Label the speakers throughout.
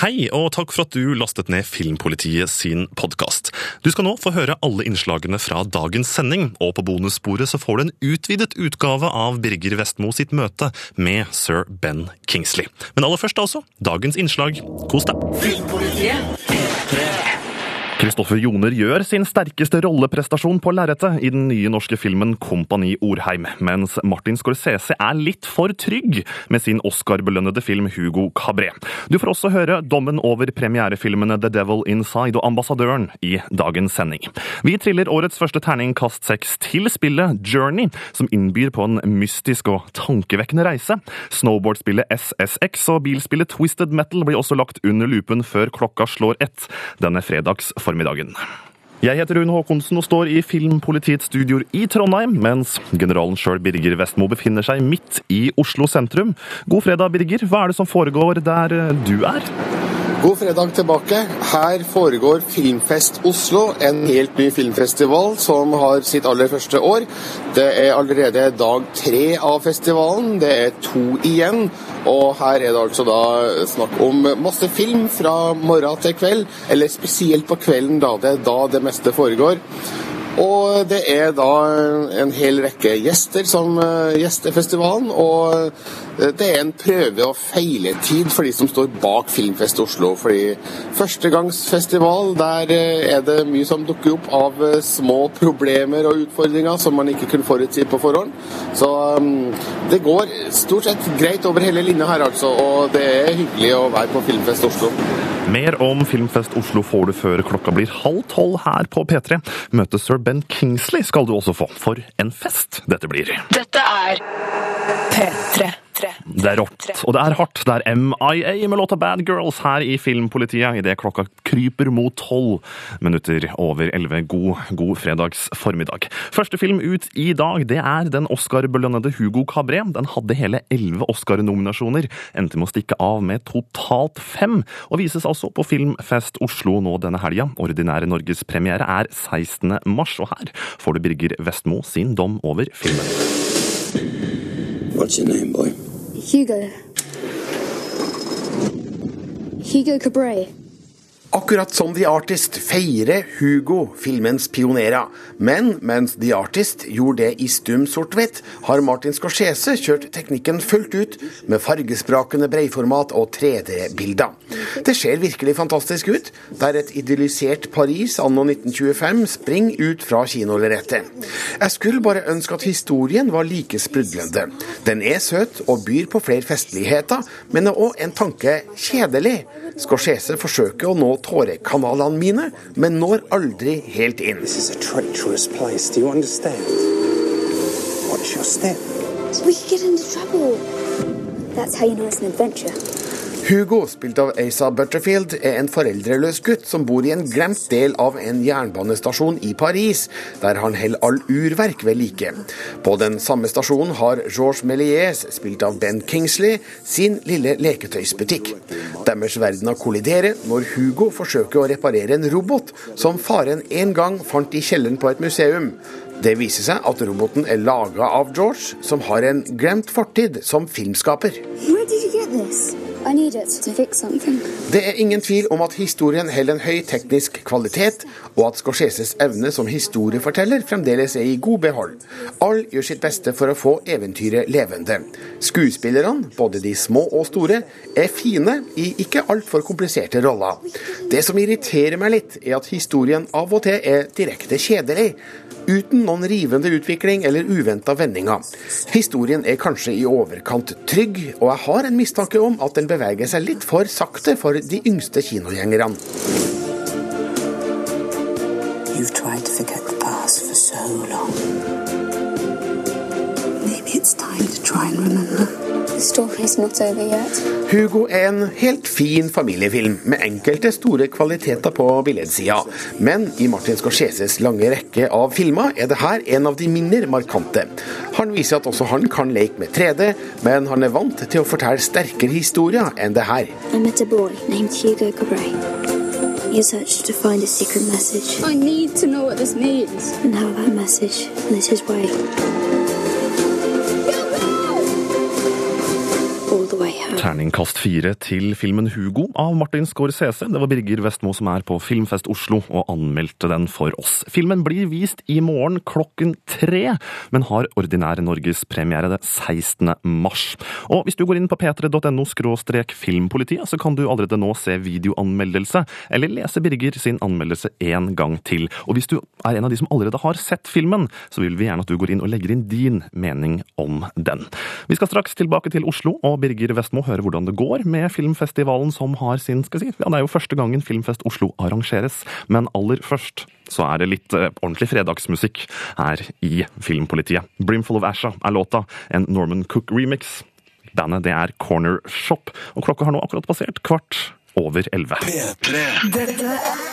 Speaker 1: Hei, og takk for at du lastet ned Filmpolitiet sin podkast. Du skal nå få høre alle innslagene fra dagens sending, og på bonussporet så får du en utvidet utgave av Birger Vestmo sitt møte med sir Ben Kingsley. Men aller først altså, dagens innslag. Kos deg!
Speaker 2: Filmpolitiet P3.
Speaker 1: Kristoffer Joner gjør sin sterkeste rolleprestasjon på lerretet i den nye norske filmen Kompani Orheim, mens Martin Scorsese er litt for trygg med sin Oscar-belønnede film Hugo Cabret. Du får også høre dommen over premierefilmene The Devil Inside og Ambassadøren i dagens sending. Vi triller årets første terning kast seks til spillet Journey, som innbyr på en mystisk og tankevekkende reise. Snowboardspillet SSX og bilspillet Twisted Metal blir også lagt under lupen før klokka slår ett denne fredags formiddagen. Jeg heter Rune Håkonsen og står i Filmpolitiets studioer i Trondheim, mens generalen sjøl, Birger Vestmo, befinner seg midt i Oslo sentrum. God fredag, Birger. Hva er det som foregår der du er?
Speaker 3: God fredag tilbake. Her foregår Filmfest Oslo, en helt ny filmfestival som har sitt aller første år. Det er allerede dag tre av festivalen. Det er to igjen. Og her er det altså da snakk om masse film fra morgen til kveld, eller spesielt på kvelden, da det er da det meste foregår. Og det er da en hel rekke gjester som gjester festivalen. Og det er en prøve- og feiletid for de som står bak Filmfest Oslo. Fordi førstegangsfestival, der er det mye som dukker opp av små problemer og utfordringer som man ikke kunne forutsi på forhånd. Så det går stort sett greit over hele linja her, altså. Og det er hyggelig å være på Filmfest Oslo.
Speaker 1: Mer om Filmfest Oslo får du før klokka blir halv tolv her på P3. Møte sir Ben Kingsley skal du også få. For en fest dette blir.
Speaker 2: Dette er P3.
Speaker 1: Det er rått, og det er hardt. Det er MIA med låta Bad Girls her i Filmpolitiet idet klokka kryper mot tolv minutter over elleve. God, god fredags formiddag. Første film ut i dag, det er den Oscar-belønnede Hugo Cabret. Den hadde hele elleve Oscar-nominasjoner. Endte med å stikke av med totalt fem, og vises altså på Filmfest Oslo nå denne helga. Ordinære norgespremiere er 16. mars, og her får du Birger Vestmo sin dom over filmen.
Speaker 4: What's your name, boy?
Speaker 5: Hugo. Hugo Cabret.
Speaker 6: Akkurat som The Artist feirer Hugo filmens pionerer. Men mens The Artist gjorde det i stum sort-hvitt, har Martin Scorsese kjørt teknikken fullt ut med fargesprakende breiformat og 3D-bilder. Det ser virkelig fantastisk ut, der et idyllisert Paris anno 1925 springer ut fra kinolerretet. Jeg skulle bare ønske at historien var like sprudlende. Den er søt og byr på flere festligheter, men er òg en tanke kjedelig. Scorsese forsøker å nå tårekanalene mine, men når aldri helt inn.
Speaker 4: This is a treacherous place. Do you understand? Watch your step.
Speaker 5: We could get into trouble. That's how you know it's an adventure.
Speaker 6: Hugo, spilt av Asa Butterfield, er en foreldreløs gutt som bor i en glemt del av en jernbanestasjon i Paris, der han holder all urverk ved like. På den samme stasjonen har Georges Méliès, spilt av Ben Kingsley, sin lille leketøysbutikk. Deres verdener kolliderer når Hugo forsøker å reparere en robot som faren en gang fant i kjelleren på et museum. Det viser seg at roboten er laga av George, som har en glemt fortid som filmskaper.
Speaker 5: Where did get this?
Speaker 6: Det er ingen tvil om at historien holder en høy teknisk kvalitet, og at Scorseses evne som historieforteller fremdeles er i god behold. Alle gjør sitt beste for å få eventyret levende. Skuespillerne, både de små og store, er fine i ikke altfor kompliserte roller. Det som irriterer meg litt, er at historien av og til er direkte kjedelig uten noen rivende utvikling eller uventa vendinger. Historien er kanskje i overkant trygg, og jeg har en mistanke om at den beveger seg litt for sakte for de yngste kinogjengerne.
Speaker 7: You've tried to forget the past for so long. Maybe it's time to try and remember.
Speaker 5: The story's not over yet.
Speaker 6: Hugo er en helt fin familiefilm, med enkelte store kvaliteter på billedsida. Men i Martin Scorseses lange rekke av filmer er det her en av de mindre markante. Han viser at også han kan leke med 3D, men han er vant til å fortelle sterkere historier enn det her.
Speaker 5: I met a boy named Hugo Cabret. He searched to find a secret message. I need to know what this means. And how that message lit his way.
Speaker 1: Terningkast fire til filmen Hugo av Martin Scorsese. Det var Birger Vestmo som er på Filmfest Oslo og anmeldte den for oss. Filmen blir vist i morgen klokken tre, men har ordinær norgespremiere det 16. mars. Og hvis du går inn på p3.no filmpolitiet, så kan du allerede nå se videoanmeldelse, eller lese Birger sin anmeldelse en gang til. Og hvis du er en av de som allerede har sett filmen, så vil vi gjerne at du går inn og legger inn din mening om den. Vi skal straks tilbake til Oslo, og Birger Vestmo høre hvordan det går med filmfestivalen som har sin skal si, ja, Det er jo første gangen Filmfest Oslo arrangeres, men aller først så er det litt eh, ordentlig fredagsmusikk her i Filmpolitiet. 'Brimful of Asha' er låta, en Norman Cook-remix. Bandet det er Corner Shop, og klokka har nå akkurat passert kvart over elleve.
Speaker 2: Dette er,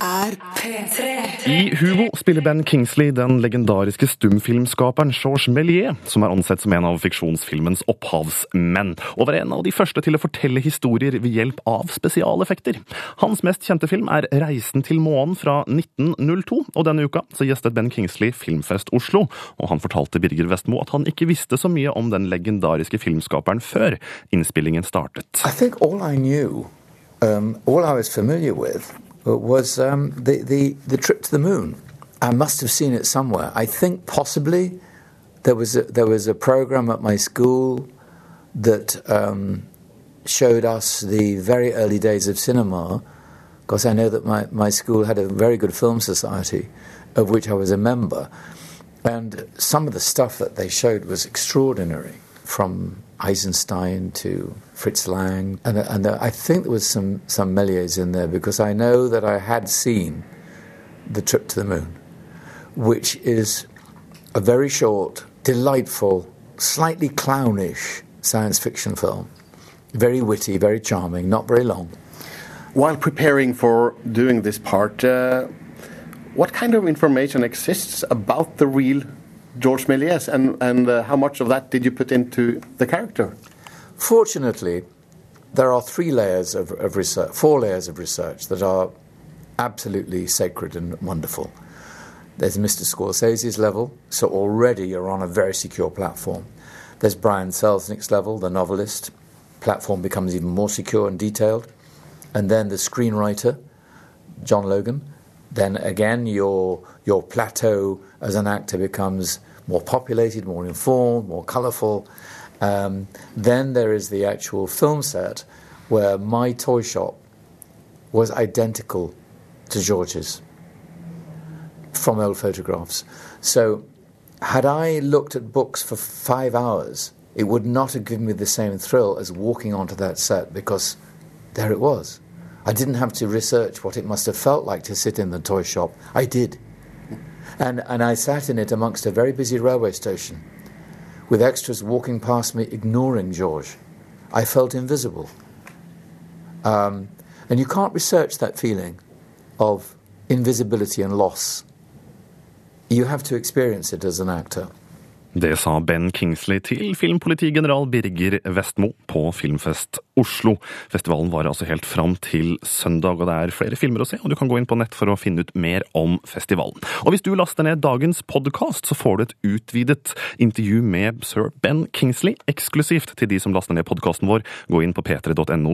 Speaker 2: er P3.
Speaker 1: I Hugo spiller Ben Kingsley den legendariske stumfilmskaperen Georges Méliès, som er ansett som en av fiksjonsfilmens opphavsmenn, og var en av de første til å fortelle historier ved hjelp av spesialeffekter. Hans mest kjente film er Reisen til månen fra 1902, og denne uka så gjestet Ben Kingsley Filmfest Oslo, og han fortalte Birger Vestmo at han ikke visste så mye om den legendariske filmskaperen før innspillingen startet.
Speaker 8: I think all I knew, um, all I was familiar with, was um, the, the, the trip to the moon. I must have seen it somewhere. I think possibly there was a, there was a program at my school that um, showed us the very early days of cinema, because I know that my, my school had a very good film society, of which I was a member. And some of the stuff that they showed was extraordinary, from Eisenstein to Fritz Lang, and, and I think there was some some Méliès in there because I know that I had seen the trip to the moon, which is a very short, delightful, slightly clownish science fiction film, very witty, very charming, not very long.
Speaker 6: While preparing for doing this part, uh, what kind of information exists about the real George Méliès, and, and uh, how much of that did you put into the character?
Speaker 8: Fortunately, there are three layers of, of research, four layers of research that are absolutely sacred and wonderful. There's Mr. Scorsese's level, so already you're on a very secure platform. There's Brian Selznick's level, the novelist. Platform becomes even more secure and detailed. And then the screenwriter, John Logan. Then again, your your plateau as an actor becomes more populated, more informed, more colourful. Um, then there is the actual film set where my toy shop was identical to George's from old photographs. So, had I looked at books for five hours, it would not have given me the same thrill as walking onto that set because there it was. I didn't have to research what it must have felt like to sit in the toy shop. I did. And, and I sat in it amongst a very busy railway station with extras walking past me, ignoring George. I felt invisible. Um, and you can't research that feeling of invisibility and loss. You have to experience it as an actor.
Speaker 1: Det sa Ben Kingsley til filmpolitigeneral Birger Vestmo på Filmfest Oslo. Festivalen varer altså helt fram til søndag, og det er flere filmer å se, og du kan gå inn på nett for å finne ut mer om festivalen. Og hvis du laster ned dagens podkast, så får du et utvidet intervju med sir Ben Kingsley eksklusivt til de som laster ned podkasten vår. Gå inn på p3.no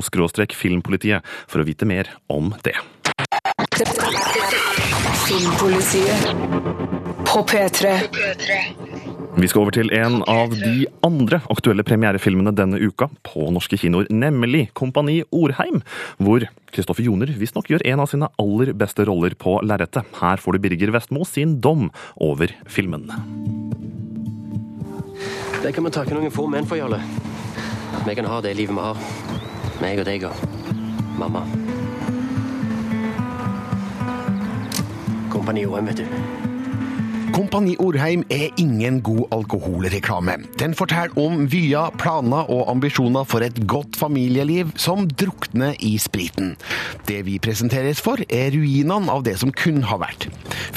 Speaker 1: filmpolitiet for å vite mer om det.
Speaker 2: Filmpolitiet på P3.
Speaker 1: Vi skal over til en av de andre aktuelle premierefilmene denne uka på norske kinoer, nemlig Kompani Orheim, hvor Kristoffer Joner visstnok gjør en av sine aller beste roller på lerretet. Her får du Birger Vestmo sin dom over filmen.
Speaker 9: Det kan vi takke noen få menn for, Jarle. Vi kan ha det livet vi har. Meg og deg og mamma. Kompani Orheim, vet du.
Speaker 6: Kompani Orheim er ingen god alkoholreklame. Den forteller om vyer, planer og ambisjoner for et godt familieliv som drukner i spriten. Det vi presenteres for, er ruinene av det som kun har vært.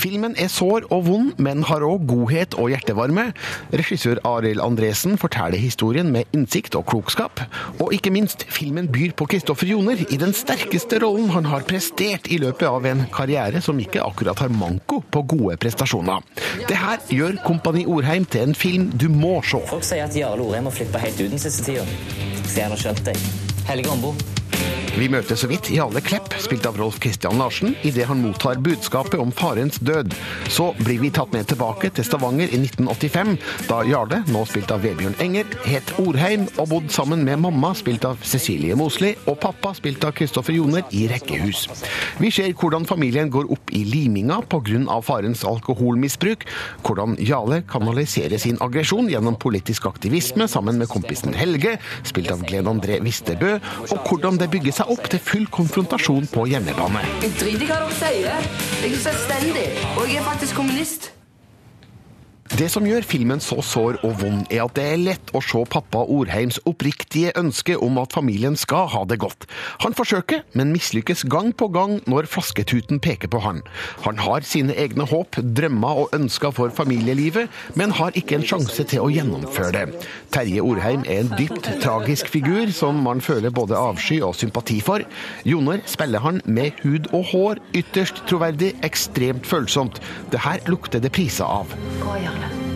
Speaker 6: Filmen er sår og vond, men har òg godhet og hjertevarme. Regissør Arild Andresen forteller historien med innsikt og klokskap. Og ikke minst, filmen byr på Kristoffer Joner i den sterkeste rollen han har prestert i løpet av en karriere som ikke akkurat har manko på gode prestasjoner. Det her gjør Kompani Orheim til en film du må se.
Speaker 10: Folk sier at Jarle Orheim har flippa helt ut den siste tida. Så jeg har skjønt deg. Helge Ombo.
Speaker 6: Vi møter så vidt Jale Klepp, spilt av Rolf Kristian Larsen, idet han mottar budskapet om farens død. Så blir vi tatt med tilbake til Stavanger i 1985, da Jarle, nå spilt av Vebjørn Enger, het Orheim og bodd sammen med mamma, spilt av Cecilie Mosli, og pappa, spilt av Kristoffer Joner, i rekkehus. Vi ser hvordan familien går opp i liminga pga. farens alkoholmisbruk, hvordan Jarle kanaliserer sin aggresjon gjennom politisk aktivisme sammen med kompisen Helge, spilt av Glenn André Vistebø, og hvordan det bygger seg opp til full konfrontasjon på hjemmebane.
Speaker 11: Jeg driter i hva dere sier. Jeg er selvstendig, og jeg er faktisk kommunist.
Speaker 6: Det som gjør filmen så sår og vond, er at det er lett å se pappa Orheims oppriktige ønske om at familien skal ha det godt. Han forsøker, men mislykkes gang på gang når flasketuten peker på han. Han har sine egne håp, drømmer og ønsker for familielivet, men har ikke en sjanse til å gjennomføre det. Terje Orheim er en dypt tragisk figur som man føler både avsky og sympati for. Joner spiller han med hud og hår, ytterst troverdig, ekstremt følsomt. Det her lukter det priser av. Carolina.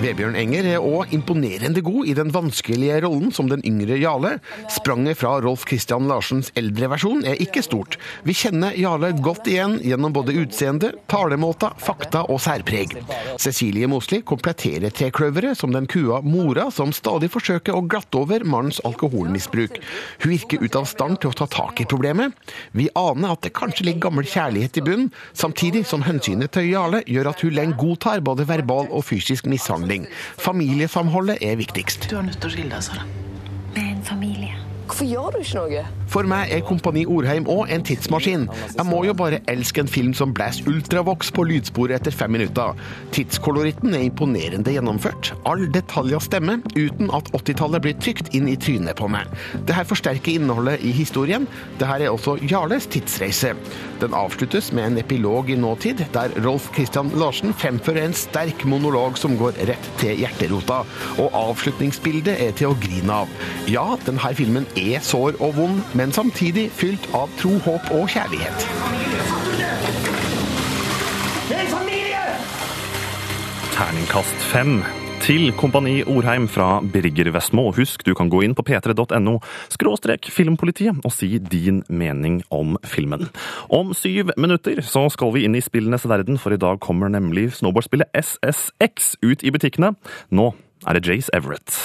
Speaker 6: Vebjørn Enger er òg imponerende god i den vanskelige rollen som den yngre Jarle. Spranget fra Rolf Christian Larsens eldre versjon er ikke stort. Vi kjenner Jarle godt igjen gjennom både utseende, talemåter, fakta og særpreg. Cecilie Mosli kompletterer trekløveret som den kua mora som stadig forsøker å glatte over mannens alkoholmisbruk. Hun virker ut av stand til å ta tak i problemet. Vi aner at det kanskje ligger gammel kjærlighet i bunnen, samtidig som hensynet til Jarle gjør at hun lenge godtar både verbal og fysisk mishandling. Familiesamholdet er viktigst.
Speaker 11: Du er nødt til å skille deg, Sara.
Speaker 5: Er en familie.
Speaker 11: Hvorfor gjør du ikke noe?
Speaker 6: For meg er Kompani Orheim òg en tidsmaskin. Jeg må jo bare elske en film som blæs ultravox på lydsporet etter fem minutter. Tidskoloritten er imponerende gjennomført. All detaljer stemmer, uten at 80-tallet blir trykt inn i trynet på meg. Det her forsterker innholdet i historien. Det her er også Jarles tidsreise. Den avsluttes med en epilog i nåtid, der Rolf Christian Larsen fremfører en sterk monolog som går rett til hjerterota. Og avslutningsbildet er til å grine av. Ja, denne filmen er sår og vond, men samtidig fylt av tro, håp og kjærlighet.
Speaker 1: Terningkast fem til Kompani Orheim fra Birger Vestmo. Husk, du kan gå inn på p3.no skråstrek filmpolitiet og si din mening om filmen. Om syv minutter så skal vi inn i spillenes verden, for i dag kommer nemlig snowboardspillet SSX ut i butikkene. Nå er det Jace Everett.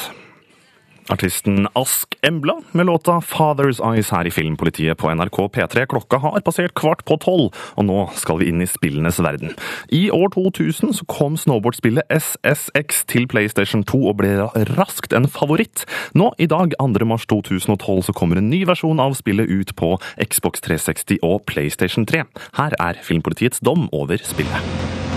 Speaker 1: Artisten Ask Embla med låta Father's Eyes her i Filmpolitiet på NRK P3. Klokka har passert kvart på tolv, og nå skal vi inn i spillenes verden. I år 2000 så kom snowboardspillet SSX til PlayStation 2 og ble raskt en favoritt. Nå i dag, 2. mars 2012, så kommer en ny versjon av spillet ut på Xbox 360 og PlayStation 3. Her er Filmpolitiets dom over spillet.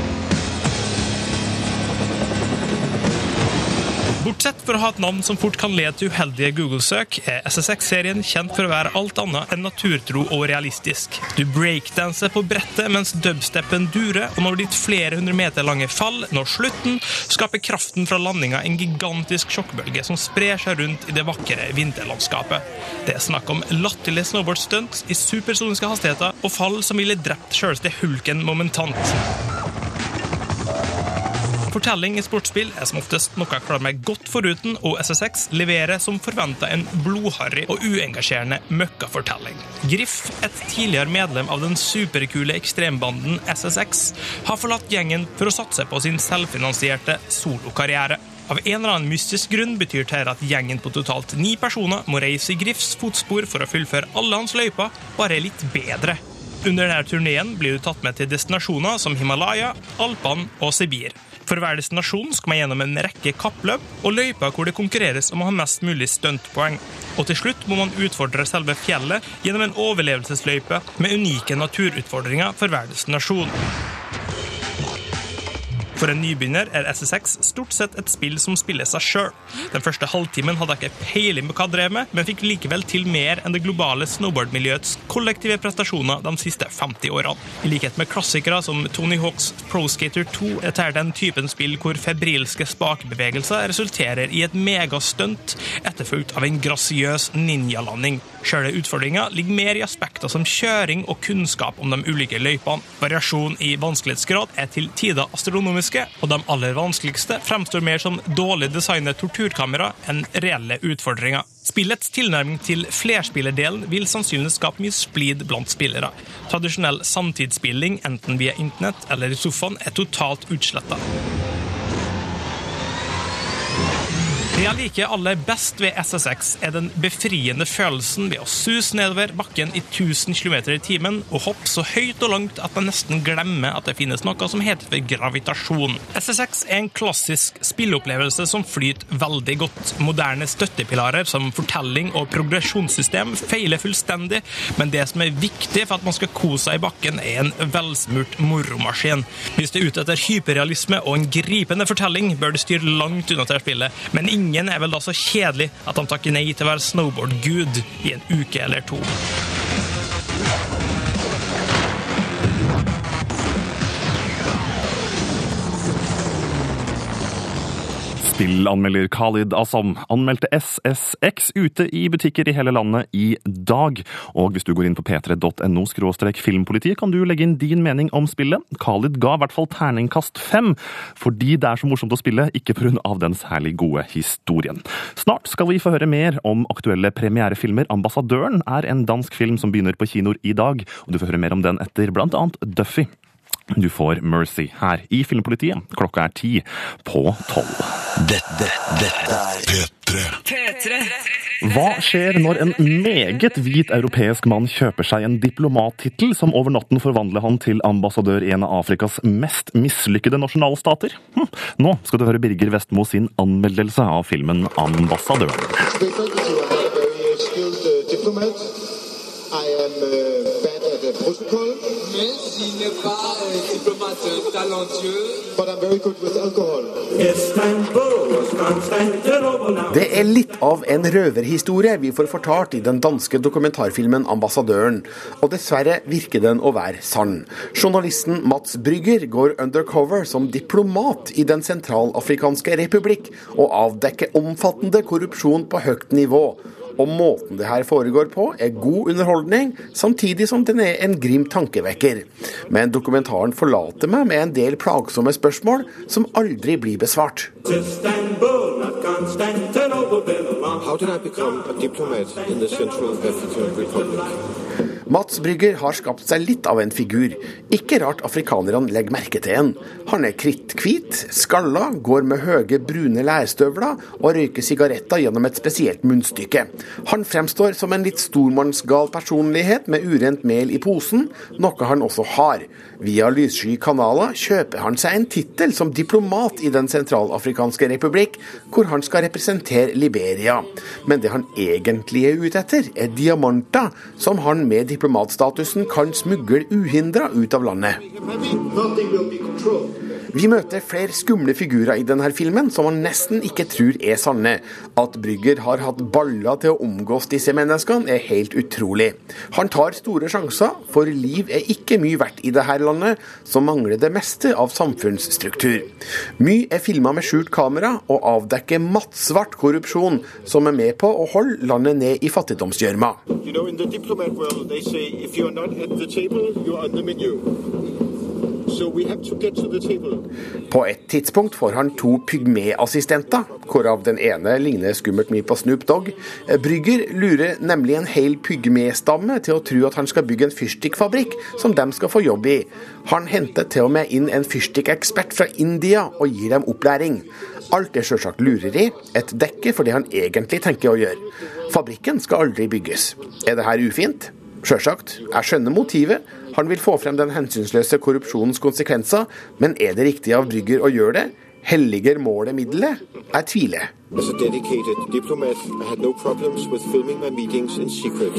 Speaker 12: Bortsett for å ha et navn som fort kan lede til uheldige Google-søk, er SSX-serien kjent for å være alt annet enn naturtro og realistisk. Du breakdanser på brettet mens dubstepen durer, og når ditt flere hundre meter lange fall når slutten, skaper kraften fra landinga en gigantisk sjokkbølge som sprer seg rundt i det vakre vinterlandskapet. Det er snakk om latterlige snowboardstunt i supersoniske hastigheter og fall som ville drept sjølste hulken momentant. Fortelling i sportsspill er som oftest noe jeg klarer meg godt foruten, og SSX leverer som forventa en blodharry og uengasjerende møkkafortelling. Griff, et tidligere medlem av den superkule ekstrembanden SSX, har forlatt gjengen for å satse på sin selvfinansierte solokarriere. Av en eller annen mystisk grunn betyr dette at gjengen på totalt ni personer må reise i Griffs fotspor for å fullføre alle hans løyper, bare litt bedre. Under denne turneen blir du tatt med til destinasjoner som Himalaya, Alpene og Sibir. For hver destinasjon skal man gjennom en rekke kappløp og løyper hvor det konkurreres om å ha mest mulig stuntpoeng. Og til slutt må man utfordre selve fjellet gjennom en overlevelsesløype med unike naturutfordringer for hver destinasjon. For en nybegynner er SSX stort sett et spill som spiller seg sjøl. Den første halvtimen hadde jeg ikke peiling på hva jeg drev med, men fikk likevel til mer enn det globale snowboardmiljøets kollektive prestasjoner de siste 50 årene. I likhet med klassikere som Tony Hawks Pro Skater 2 er dette den typen spill hvor febrilske spakebevegelser resulterer i et megastunt, etterfulgt av en grasiøs ninjalanding. Sjøle utfordringa ligger mer i aspekter som kjøring og kunnskap om de ulike løypene. Variasjon i vanskelighetsgrad er til tider astronomisk realistiske, og de aller vanskeligste fremstår mer som dårlig designet torturkamera enn reelle utfordringer. Spillets tilnærming til flerspillerdelen vil sannsynligvis skape mye splid blant spillere. Tradisjonell samtidsspilling, enten via internett eller i sofaen, er totalt utsletta. Det jeg liker aller best ved SSX, er den befriende følelsen ved å suse nedover bakken i 1000 km i timen og hoppe så høyt og langt at man nesten glemmer at det finnes noe som heter for gravitasjon. SSX er en klassisk spilleopplevelse som flyter veldig godt. Moderne støttepilarer som fortelling og progresjonssystem feiler fullstendig, men det som er viktig for at man skal kose seg i bakken, er en velsmurt moromaskin. Hvis du er ute etter hyperrealisme og en gripende fortelling, bør du styre langt unna til spillet, men ingen Ingen er vel da så kjedelig at de takker nei til å være snowboard-gud i en uke eller to.
Speaker 1: Spillanmelder Khalid Asam anmeldte SSX ute i butikker i hele landet i dag. Og hvis du går inn på p3.no filmpolitiet, kan du legge inn din mening om spillet. Khalid ga i hvert fall terningkast fem, fordi det er så morsomt å spille, ikke pga. den særlig gode historien. Snart skal vi få høre mer om aktuelle premierefilmer. 'Ambassadøren' er en dansk film som begynner på kinoer i dag, og du får høre mer om den etter blant annet Duffy. Du får Mercy her i Filmpolitiet. Klokka er ti på tolv.
Speaker 13: Dette, dette er
Speaker 2: P3.
Speaker 1: Hva skjer når en meget hvit europeisk mann kjøper seg en diplomattittel som over natten forvandler han til ambassadør i en av Afrikas mest mislykkede nasjonalstater? Hm. Nå skal du høre Birger Vestmo sin anmeldelse av filmen 'Ambassadøren'.
Speaker 14: I am uh, bad at the protocol.
Speaker 15: Mais il n'est pas euh, diplomate talentueux.
Speaker 14: But I'm very good with alcohol.
Speaker 6: Det er litt av en røverhistorie vi får fortalt i den danske dokumentarfilmen 'Ambassadøren'. Og dessverre virker den å være sann. Journalisten Mats Brygger går undercover som diplomat i Den sentralafrikanske republikk og avdekker omfattende korrupsjon på høyt nivå. Og måten det her foregår på, er god underholdning, samtidig som den er en grim tankevekker. Men dokumentaren forlater meg med en del plagsomme spørsmål som aldri blir besvart.
Speaker 14: How did I become a diplomat in the Central African Republic?
Speaker 6: Mats Brygger har skapt seg litt av en figur. Ikke rart afrikanerne legger merke til en. Han er kritthvit, skalla, går med høye, brune lærstøvler og røyker sigaretter gjennom et spesielt munnstykke. Han fremstår som en litt stormannsgal personlighet med urent mel i posen, noe han også har. Via lyssky kanaler kjøper han seg en tittel som diplomat i Den sentralafrikanske republikk, hvor han skal representere Liberia. Men det han egentlig er ute etter, er diamanter, som han med diplomatstatusen kan smugle uhindra ut av landet. Vi møter flere skumle figurer i denne filmen som man nesten ikke tror er sanne. At Brygger har hatt baller til å omgås disse menneskene, er helt utrolig. Han tar store sjanser, for liv er ikke mye verdt i dette landet, som mangler det meste av samfunnsstruktur. Mye er filma med skjult kamera og avdekker mattsvart korrupsjon, som er med på å holde landet ned i fattigdomsgjørma.
Speaker 14: You know.
Speaker 6: På et tidspunkt får han to pygmeassistenter, hvorav den ene ligner skummelt mye på Snoop Dogg. Brygger lurer nemlig en hel pygmestamme til å tro at han skal bygge en fyrstikkfabrikk som de skal få jobb i. Han henter til og med inn en fyrstikkekspert fra India og gir dem opplæring. Alt er selvsagt lureri, et dekke for det han egentlig tenker å gjøre. Fabrikken skal aldri bygges. Er det her ufint? Sjølsagt. Jeg skjønner motivet. Han vil få frem den hensynsløse korrupsjonens konsekvenser, men er det riktig av Brygger å gjøre det? Helliger målet middelet? Jeg tviler.
Speaker 14: As a dedicated diplomat, no problems with filming my meetings in secret.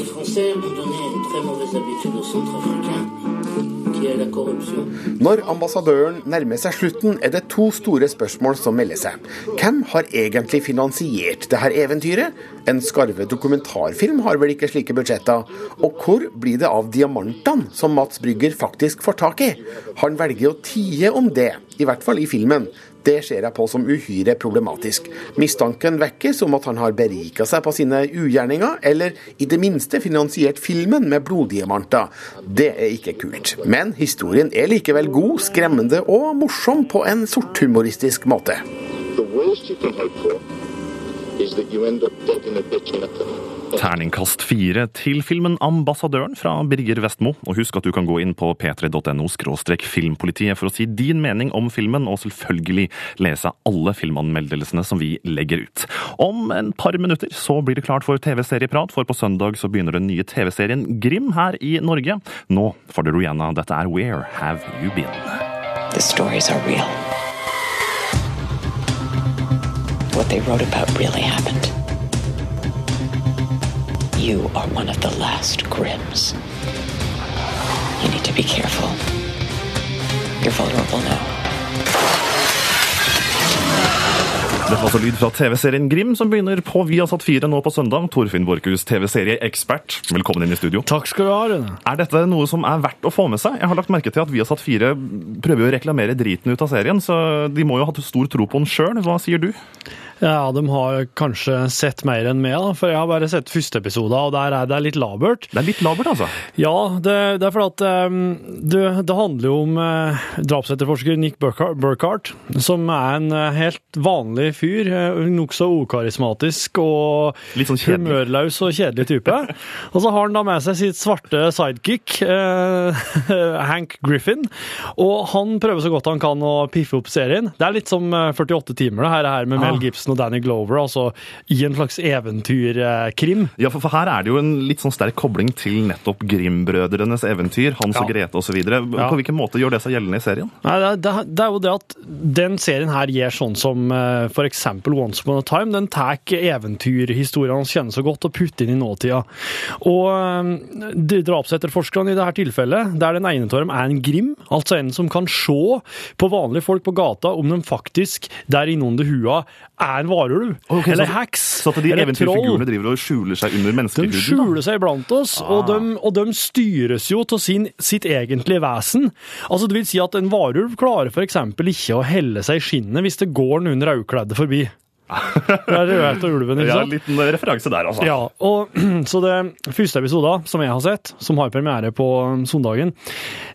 Speaker 6: Når ambassadøren nærmer seg slutten, er det to store spørsmål som melder seg. Hvem har egentlig finansiert dette eventyret? En skarve dokumentarfilm har vel ikke slike budsjetter? Og hvor blir det av diamantene som Mats Brygger faktisk får tak i? Han velger å tie om det, i hvert fall i filmen. Det ser jeg på som uhyre problematisk. Mistanken vekkes om at han har berika seg på sine ugjerninger, eller i det minste finansiert filmen med bloddiamanter. Det er ikke kult. Men historien er likevel god, skremmende og morsom på en sorthumoristisk måte.
Speaker 14: The worst you can hope for is that you end up dead in a ditch in a tunnel.
Speaker 1: Terningkast fire til filmen 'Ambassadøren' fra Birger Vestmo. Og husk at du kan gå inn på p3.no filmpolitiet for å si din mening om filmen, og selvfølgelig lese alle filmanmeldelsene som vi legger ut. Om en par minutter så blir det klart for TV-serieprat, for på søndag så begynner den nye TV-serien Grim her i Norge. Nå får du Rihanna. Dette er Where Have You Been?
Speaker 7: The stories are real. What they wrote about really happened. You are one of the last Grims. You need to be careful. You're vulnerable now.
Speaker 1: Dette var altså lyd fra TV-serien Grim, som begynner på Viasat 4 nå på søndag. Torfinn Borchhus, TV-serieekspert, velkommen inn i studio.
Speaker 16: Takk skal du ha, Rune.
Speaker 1: Er dette noe som er verdt å få med seg? Jeg har lagt merke til at Viasat 4 prøver å reklamere driten ut av serien, så de må jo ha hatt stor tro på den sjøl. Hva sier du?
Speaker 16: Ja, de har kanskje sett mer enn meg, da, for jeg har bare sett første episode, og der er det litt labert.
Speaker 1: Det er litt labert, altså?
Speaker 16: Ja, det, det er fordi at um, det, det, handler jo om uh, drapsetterforsker Nick Burkhardt, som er en uh, helt vanlig fyr. Uh, Nokså ukarismatisk og
Speaker 1: sånn
Speaker 16: humørløs og kjedelig type. og så har han da med seg sitt svarte sidekick, Hank Griffin, og han prøver så godt han kan å piffe opp serien. Det er litt som 48 timer, det her, her med Mel Gibson og Danny Glover, altså i en slags eventyrkrim.
Speaker 1: Ja, for, for, her er det jo en litt sånn sterk kobling til nettopp Grim-brødrenes eventyr, Hans ja. og Grete osv. Ja. På hvilken måte gjør det seg gjeldende i serien?
Speaker 16: Nei, det, det, det, er jo det at den serien her gjør sånn som uh, for eksempel Once Upon a Time. Den tar eventyrhistoriene hans kjenner så godt og putter inn i nåtida. Og de drapsetterforskerne i dette tilfellet, der den ene av dem er en Grim, altså en som kan se på vanlige folk på gata om de faktisk der innunder hua er en varulv.
Speaker 1: Okay,
Speaker 16: eller heks.
Speaker 1: Så at de eventyrfigurene driver og skjuler seg under menneskehuden?
Speaker 16: De skjuler seg blant oss, ah. og, de, og, de, styres jo til sitt egentlige vesen. Altså, det vil si at en varulv klarer f.eks. ikke å helle seg i skinnet hvis det går noen rødkledde forbi. Det er Rødhette og ulven, ikke sant?
Speaker 1: Ja, en liten referanse der, altså.
Speaker 16: Ja, og Så det første episoden som jeg har sett, som har premiere på søndagen,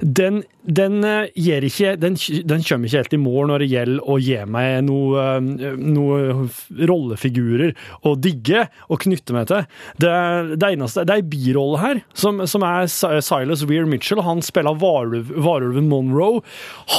Speaker 16: den den, gir ikke, den, den, kommer ikke helt i mål når det gjelder å gi meg noen eh, noe rollefigurer å digge og knytte meg til. Det, det eneste, det er ei birolle her, som, som, er Silas Weir Mitchell. Han spiller varulven Monroe.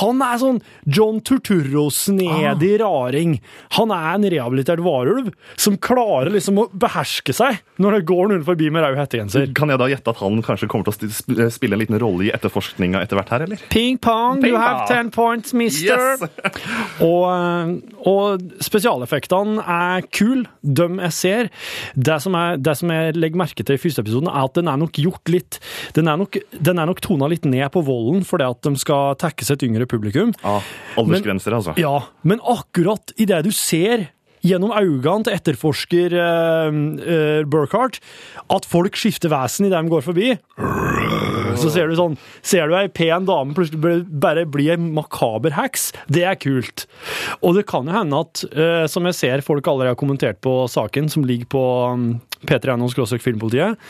Speaker 16: Han er sånn John Turturro-snedig ah. raring. Han er en rehabilitert varulv som klarer liksom å beherske seg når det går noen forbi med rød hettegenser.
Speaker 1: Kan jeg da gjette at han kanskje kommer til å spille en liten rolle i etterforskninga etter hvert her, eller?
Speaker 16: Ping pong, Ping you have ten points, mister. Yes. og, eh, og, spesialeffektene er kule, de jeg ser. Det som, er, det som, jeg legger merke til i første episoden, er at den er nok gjort litt Den er nok, den er nok tona litt ned på volden fordi at de skal tekkes et yngre publikum.
Speaker 1: Ja, Aldersgrenser, altså.
Speaker 16: Ja, men akkurat i det du ser gjennom øynene til etterforsker uh, uh, Burkhardt at folk skifter vesen idet de går forbi. Så ser du sånn Ser du ei pen dame plutselig bare bli en makaber heks, det er kult. Og det kan jo hende at, uh, som jeg ser folk allerede har kommentert på saken, som ligger på um, P3NO Filmpolitiet,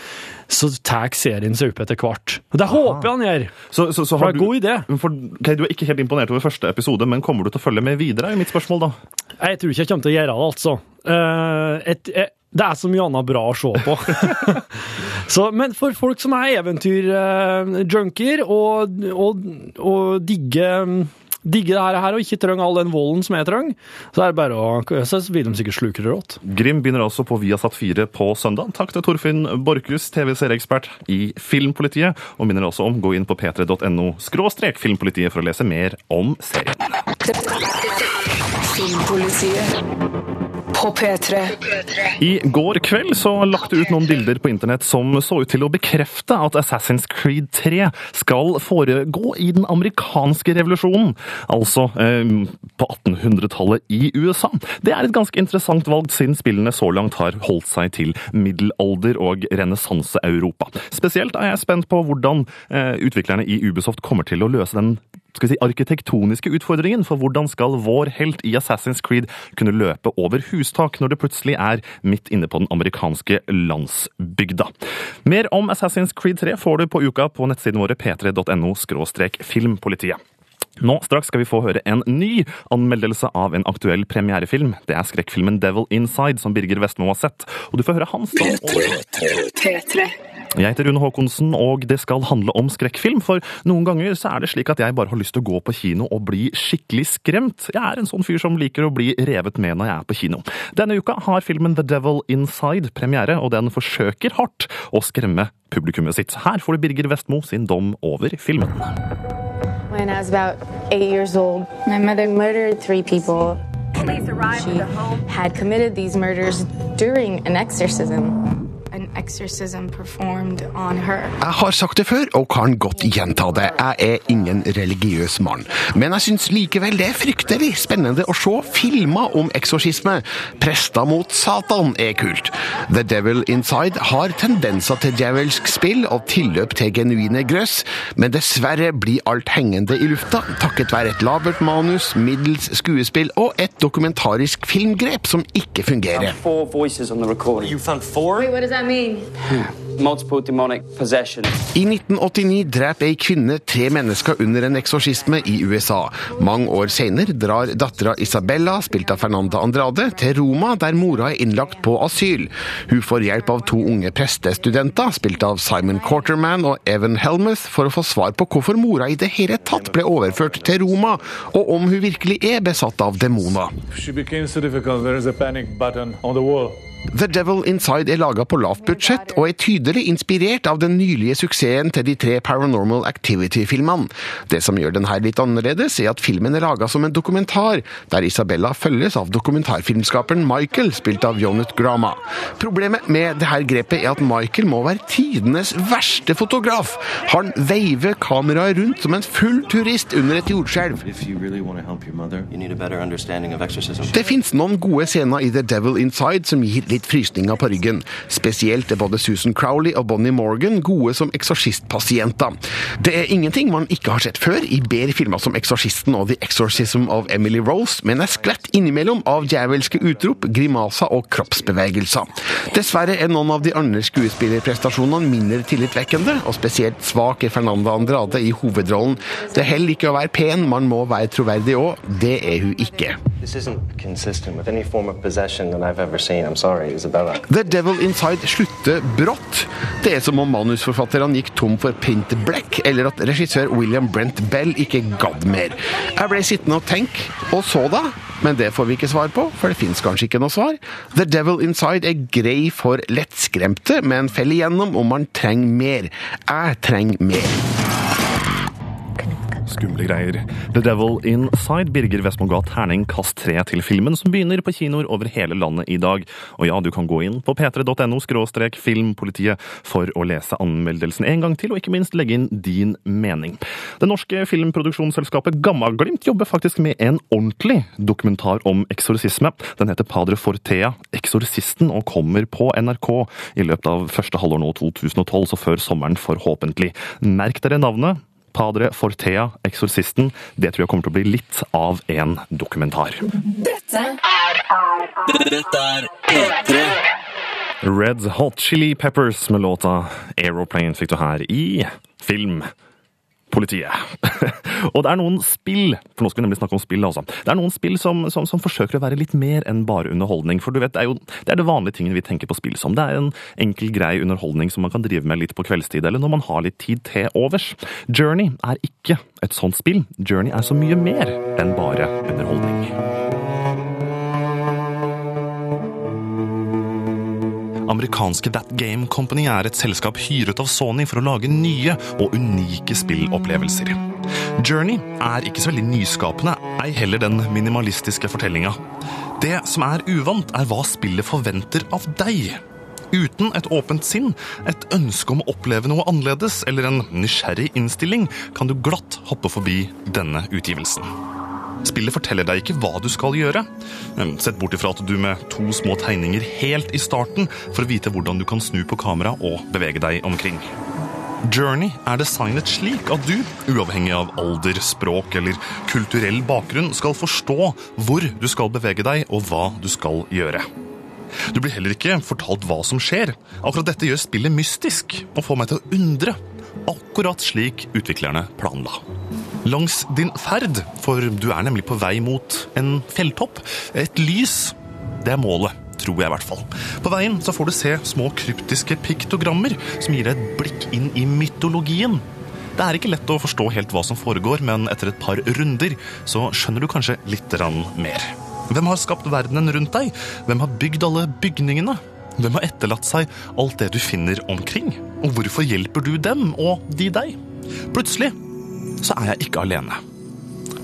Speaker 16: så tar serien seg opp etter hvert. Det håper jeg han gjør.
Speaker 1: Så, så, så
Speaker 16: for det er en god idé.
Speaker 1: For, okay, du er ikke helt imponert over første episode, men kommer du til å følge med videre? er mitt spørsmål da.
Speaker 16: Jeg tror ikke jeg kommer til å gjøre det, altså. Uh, et, et, det er så mye annet bra å se på. så, men for folk som er eventyrjunkier uh, og, og, og digger digge det her og ikke trenger all den volden som jeg trenger, så er det bare å Så vil de sikkert sluke det rått.
Speaker 1: Grim begynner også på Viasat 4 på søndag. Takk til Torfinn Borchhus, TV-serieekspert i Filmpolitiet, og minner også om gå inn på p3.no skråstrek filmpolitiet for å lese mer om serien.
Speaker 2: Filmpolitiet på P3.
Speaker 1: I går kveld så lagt ut noen bilder på internett som så ut til å bekrefte at Assassin's Creed 3 skal foregå i den amerikanske revolusjonen, altså eh, på 1800-tallet i USA. Det er et ganske interessant valg, siden spillene så langt har holdt seg til middelalder- og renessanse-Europa. Spesielt er jeg spent på hvordan eh, utviklerne i Ubisoft kommer til å løse den skal vi si, arkitektoniske utfordringen, for hvordan skal vår helt i Assassin's Creed kunne løpe over hustak når det plutselig er midt inne på den amerikanske landsbygda? Mer om Assassin's Creed 3 får du på uka på nettsiden våre p3.no filmpolitiet. Nå straks skal vi få høre en ny anmeldelse av en aktuell premierefilm. Det er skrekkfilmen Devil Inside, som Birger Vestmo har sett. Og du får høre hans
Speaker 2: P3.
Speaker 1: Jeg heter Rune Haakonsen, og det skal handle om skrekkfilm. For noen ganger så er det slik at jeg bare har lyst til å gå på kino og bli skikkelig skremt. Jeg er en sånn fyr som liker å bli revet med når jeg er på kino. Denne uka har filmen The Devil Inside premiere, og den forsøker hardt å skremme publikummet sitt. Her får du Birger Vestmo sin dom over filmen.
Speaker 17: When I was about eight years old, my mother murdered three people. She had committed these murders during an exorcism. An exorcism performed on her.
Speaker 6: Jeg har sagt det før, og kan godt gjenta det. Jeg er ingen religiøs mann. Men jeg syns likevel det er fryktelig spennende å se filmer om eksorsisme. Prester mot Satan er kult. The Devil Inside har tendenser til djevelsk spill og tilløp til genuine grøss, men dessverre blir alt hengende i lufta takket være et labert manus, middels skuespill og et dokumentarisk filmgrep som ikke fungerer.
Speaker 18: Four voices on the recording. You found four?
Speaker 17: Wait, mean?
Speaker 18: Multiple demonic possession.
Speaker 6: I 1989 dreper ei kvinne tre mennesker under en eksorsisme i USA. Mange år senere drar dattera Isabella, spilt av Fernanda Andrade, til Roma, der mora er innlagt på asyl. Hun får hjelp av to unge prestestudenter, spilt av Simon Quarterman og Evan Helmuth, for å få svar på hvorfor mora i det hele tatt ble overført til Roma, og om hun virkelig er besatt av demoner.
Speaker 19: The
Speaker 6: Devil Inside er laga på lavt budsjett, og er tydelig inspirert av den nylige suksessen til de tre Paranormal Activity-filmene. Det som gjør den her litt annerledes, er at filmen er laga som en dokumentar, der Isabella følges av dokumentarfilmskaperen Michael, spilt av Jonet Grama. Problemet med dette grepet er at Michael må være tidenes verste fotograf. Han veiver kameraet rundt som en full turist under et jordskjelv. Det fins noen gode scener i The Devil Inside som gir litt frysninger på ryggen. Spesielt er både Susan Crowley og Bonnie Morgan gode som eksorsistpasienter. Det er ingenting man ikke har sett før i bedre filmer som Eksorsisten og The Exorcism of Emily Rose, men er sklett innimellom av djevelske utrop, grimaser og kroppsbevegelser. Dessverre er noen av de andre skuespillerprestasjonene mindre tillitvekkende, og spesielt svak er Fernanda Andrade i hovedrollen. Det heller ikke å være pen, man må være troverdig òg. Det er hun ikke.
Speaker 20: This isn't consistent with any form of possession that I've ever seen. I'm sorry.
Speaker 6: The Devil Inside slutter brått. Det er som om manusforfatterne gikk tom for print black, eller at regissør William Brent Bell ikke gadd mer. Jeg ble sittende og tenke, og så da. Men det får vi ikke svar på, for det fins kanskje ikke noe svar. The Devil Inside er grei for lettskremte, men faller igjennom om man trenger mer. Jeg trenger mer.
Speaker 1: Skumle greier. The Devil Inside. Birger Vestmo ga terningkast tre til filmen, som begynner på kinoer over hele landet i dag. Og ja, du kan gå inn på p3.no skråstrek filmpolitiet for å lese anmeldelsen en gang til, og ikke minst legge inn din mening. Det norske filmproduksjonsselskapet Gammaglimt jobber faktisk med en ordentlig dokumentar om eksorsisme. Den heter Padre Fortea, eksorsisten, og kommer på NRK i løpet av første halvår nå 2012, så før sommeren forhåpentlig. Merk dere navnet. Padre Fortea, eksorsisten. Det tror jeg kommer til å bli litt av en dokumentar.
Speaker 2: Dette er
Speaker 13: Dette er P3.
Speaker 1: Red Hot Chili Peppers med låta Aeroplane fikk du her i Film. Politiet. og det er noen spill for nå skal vi nemlig snakke om spill også, Det er noen spill som, som, som forsøker å være litt mer enn bare underholdning. For du vet, det er jo det, er det vanlige tingene vi tenker på spill som. Det er en enkel, grei underholdning som man kan drive med litt på kveldstid, eller når man har litt tid til overs. Journey er ikke et sånt spill. Journey er så mye mer enn bare underholdning. Amerikanske That Game Company er et selskap hyret av Sony for å lage nye og unike spillopplevelser. Journey er ikke så veldig nyskapende, ei heller den minimalistiske fortellinga. Det som er uvant, er hva spillet forventer av deg. Uten et åpent sinn, et ønske om å oppleve noe annerledes eller en nysgjerrig innstilling, kan du glatt hoppe forbi denne utgivelsen. Spillet forteller deg ikke hva du skal gjøre. Sett bort ifra at du med to små tegninger helt i starten for å vite hvordan du kan snu på kamera og bevege deg omkring. Journey er designet slik at du, uavhengig av alder, språk eller kulturell bakgrunn, skal forstå hvor du skal bevege deg og hva du skal gjøre. Du blir heller ikke fortalt hva som skjer. Akkurat dette gjør spillet mystisk og får meg til å undre. Akkurat slik utviklerne planla. Langs din ferd, for du er nemlig på vei mot en fjelltopp, et lys, det er målet tror jeg i hvert fall. På veien så får du se små kryptiske piktogrammer som gir deg et blikk inn i mytologien. Det er ikke lett å forstå helt hva som foregår, men etter et par runder så skjønner du kanskje litt mer. Hvem har skapt verdenen rundt deg? Hvem har bygd alle bygningene? Hvem har etterlatt seg alt det du finner omkring? Og hvorfor hjelper du dem og de deg? Plutselig så er jeg ikke alene.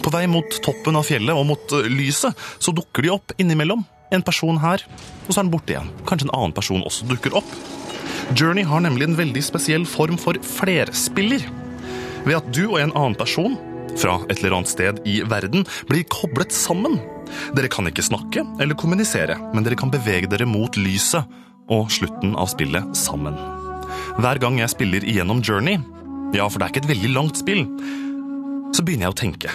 Speaker 1: På vei mot toppen av fjellet og mot lyset så dukker de opp innimellom en person her, og så er den borte igjen. Kanskje en annen person også dukker opp. Journey har nemlig en veldig spesiell form for flerspiller. Ved at du og en annen person fra et eller annet sted i verden blir koblet sammen. Dere kan ikke snakke eller kommunisere, men dere kan bevege dere mot lyset og slutten av spillet sammen. Hver gang jeg spiller igjennom Journey, ja, for det er ikke et veldig langt spill, så begynner jeg å tenke.